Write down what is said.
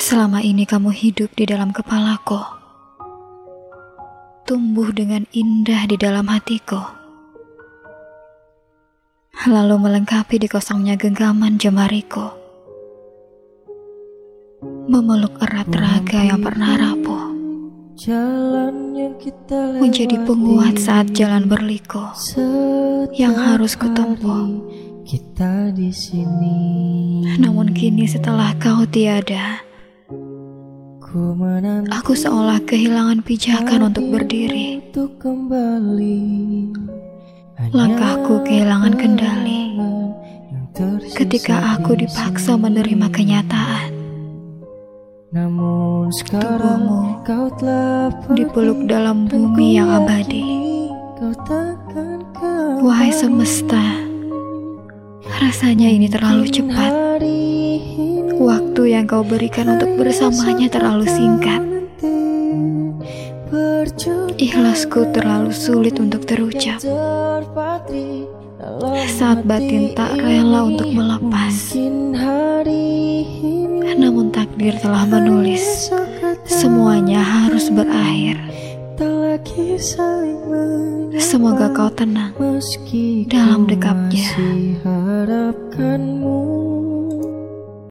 Selama ini kamu hidup di dalam kepalaku. Tumbuh dengan indah di dalam hatiku. Lalu melengkapi di kosongnya genggaman jemariku. Memeluk erat raga yang pernah rapuh. Menjadi penguat saat jalan berliku yang harus kutempuh. Kita di sini. Namun kini setelah kau tiada, aku seolah kehilangan pijakan untuk berdiri. untuk kembali. Langkahku kehilangan kendali ketika aku di dipaksa menerima kenyataan. Namun sekarang Tubuhmu kau telah Dipeluk dalam bumi yang abadi. Wahai semesta, rasanya ini terlalu cepat. Waktu yang kau berikan untuk bersamanya terlalu singkat. Ikhlasku terlalu sulit untuk terucap. Saat batin tak rela untuk melepas. Namun takdir telah menulis semuanya harus berakhir. Semoga kau tenang dalam dekapnya.